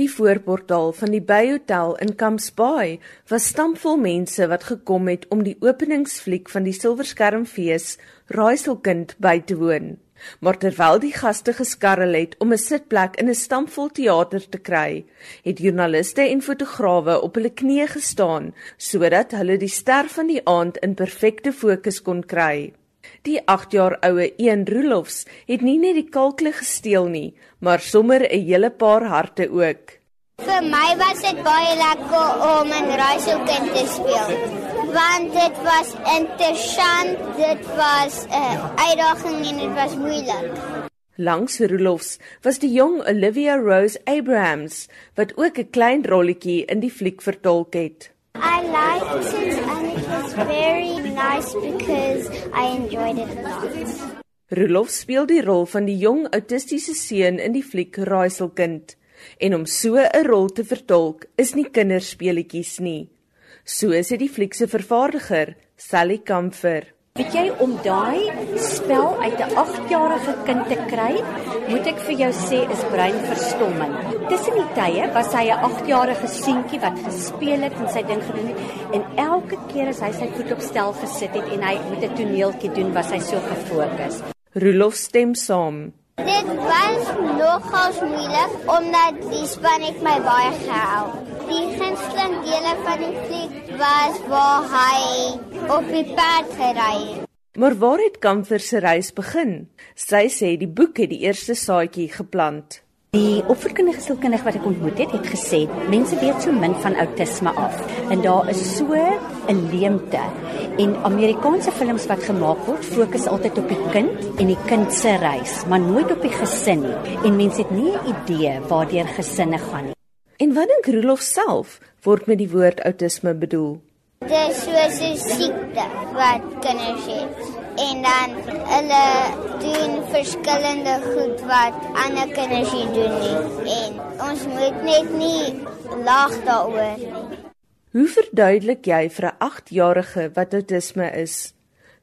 Die voorportaal van die Bayhotel in Camps Bay was stampvol mense wat gekom het om die openingsfliek van die Silverskermfees Raaiselkind by te woon. Maar terwyl die gaste geskarrel het om 'n sitplek in 'n stampvol teater te kry, het joernaliste en fotograwe op hulle knieë gestaan sodat hulle die ster van die aand in perfekte fokus kon kry. Die 8 jaar oue Een Roelofs het nie net die kalkle gesteel nie, maar sommer 'n hele paar harte ook. Vir my was dit baie lekker om 'n raaiselkind te speel want dit was interessant, dit was 'n uh, uitdaging en dit was moeilik. Langs Rolofs was die jong Olivia Rose Abrahams wat ook 'n klein rolletjie in die fliek vertolk het. I liked it and it was very nice because I enjoyed it a lot. Rolof speel die rol van die jong autistiese seun in die fliek Raaiselkind. En om so 'n rol te vertolk is nie kinderspeletjies nie. So dit die fliek se vervaardiger, Sally Kamfer. Weet jy om daai spel uit 'n 8-jarige kind te kry, moet ek vir jou sê is breinverstomming. Tussen die tye was hy 'n 8-jarige seentjie wat gespeel het en sy ding gedoen het en elke keer as hy sy voet op stel gesit het en hy met 'n toneeltjie doen, was hy so gefokus. Rolof stem saam. Dit was nogals moeilik omdat die span het my baie gehou. Die gunsteling dele van die fliek was waar hy op die pad gery. Maar waar het Kamfer se reis begin? Sy sê die boek het die eerste saadjie geplant. Die opvoedkundige sielkundige wat ek ontmoet het, het gesê mense weet so min van outisme af en daar is so 'n leemte. En Amerikaanse films wat gemaak word, fokus altyd op die kind en die kind se reis, maar nooit op die gesin nie. En mense het nie 'n idee waardeur gesinne gaan nie. En wat dink Rolof self word met die woord outisme bedoel? Dit is soos 'n siekte wat kinders het en dan hulle doen verskillende goed wat ander kinders nie doen nie en ons moet net nie lag daaroor nie. Hoe verduidelik jy vir 'n 8-jarige wat outisme is?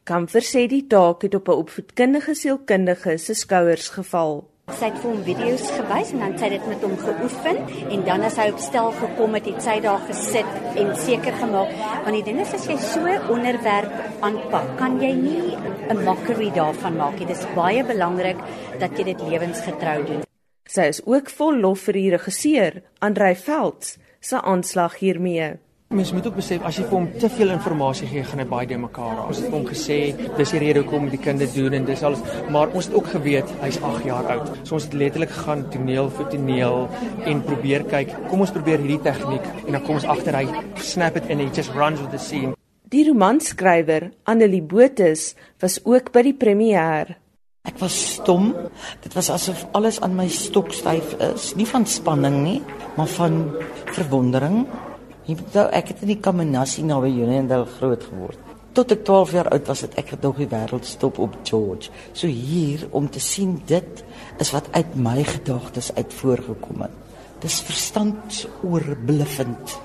Kamfer sê die taak het op 'n opvoedkundige sielkundige se skouers geval. Sy het vir hom video's gewys en dan sy dit met hom geoefen en dan as hy op stel gekom het, het sy daar gesit en seker gemaak want die ding is as jy so 'n onderwerp aanpak, kan jy nie 'n mockery daarvan maak nie. Dit is baie belangrik dat jy dit lewensgetrou doen. Sy is ook vol lof vir die regisseur, Andrei Velds, se aanslag hiermee. Mens moet ook besef as jy vir hom te veel inligting gee, gaan hy baie de mekaar raak. Ons het hom gesê dis die rede hoekom die kinders doen en dis alles, maar ons het ook geweet hy's 8 jaar oud. So ons het letterlik gegaan toneel vir toneel en probeer kyk, kom ons probeer hierdie tegniek en dan kom ons agter hy snap it and he just runs with the scene. Die romanskrywer Annelie Botha was ook by die premier. Ek was stom. Dit was asof alles aan my stokstyf is, nie van spanning nie, maar van verwondering Nou, ek het in die Kamanassie naby Unionville groot geword. Tot ek 12 jaar oud was, het ek gedog die wêreld stop op George. So hier om te sien dit is wat uit my gedagtes uit voorgekom het. Dis verstand oorbluffend.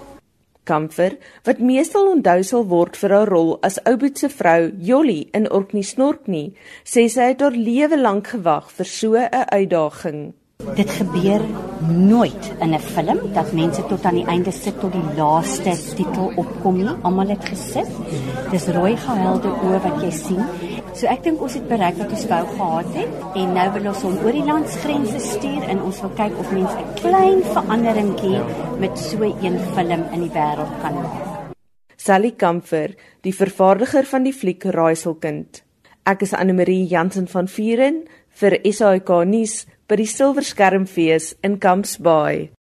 Kamfer, wat meestal onthou sal word vir haar rol as Oubet se vrou Jolly in Orkney Snorkney, sê sy het haar lewe lank gewag vir so 'n uitdaging. Dit gebeur nooit in 'n film dat mense tot aan die einde sit tot die laaste titel opkom nie. Almal het gesit. Dis rooi gehuilde oë wat jy sien. So ek dink ons het bereik wat ons wou gehad het en nou wil ons hom oor die landsgrense stuur en ons wil kyk of mense 'n klein veranderingkie met so 'n film in die wêreld kan maak. Sally Kamfer, die vervaardiger van die fliek Raaiselkind. Ek is Anne Marie Jansen van Vuren vir SAK nuus by die Silverskermfees in Camps Bay.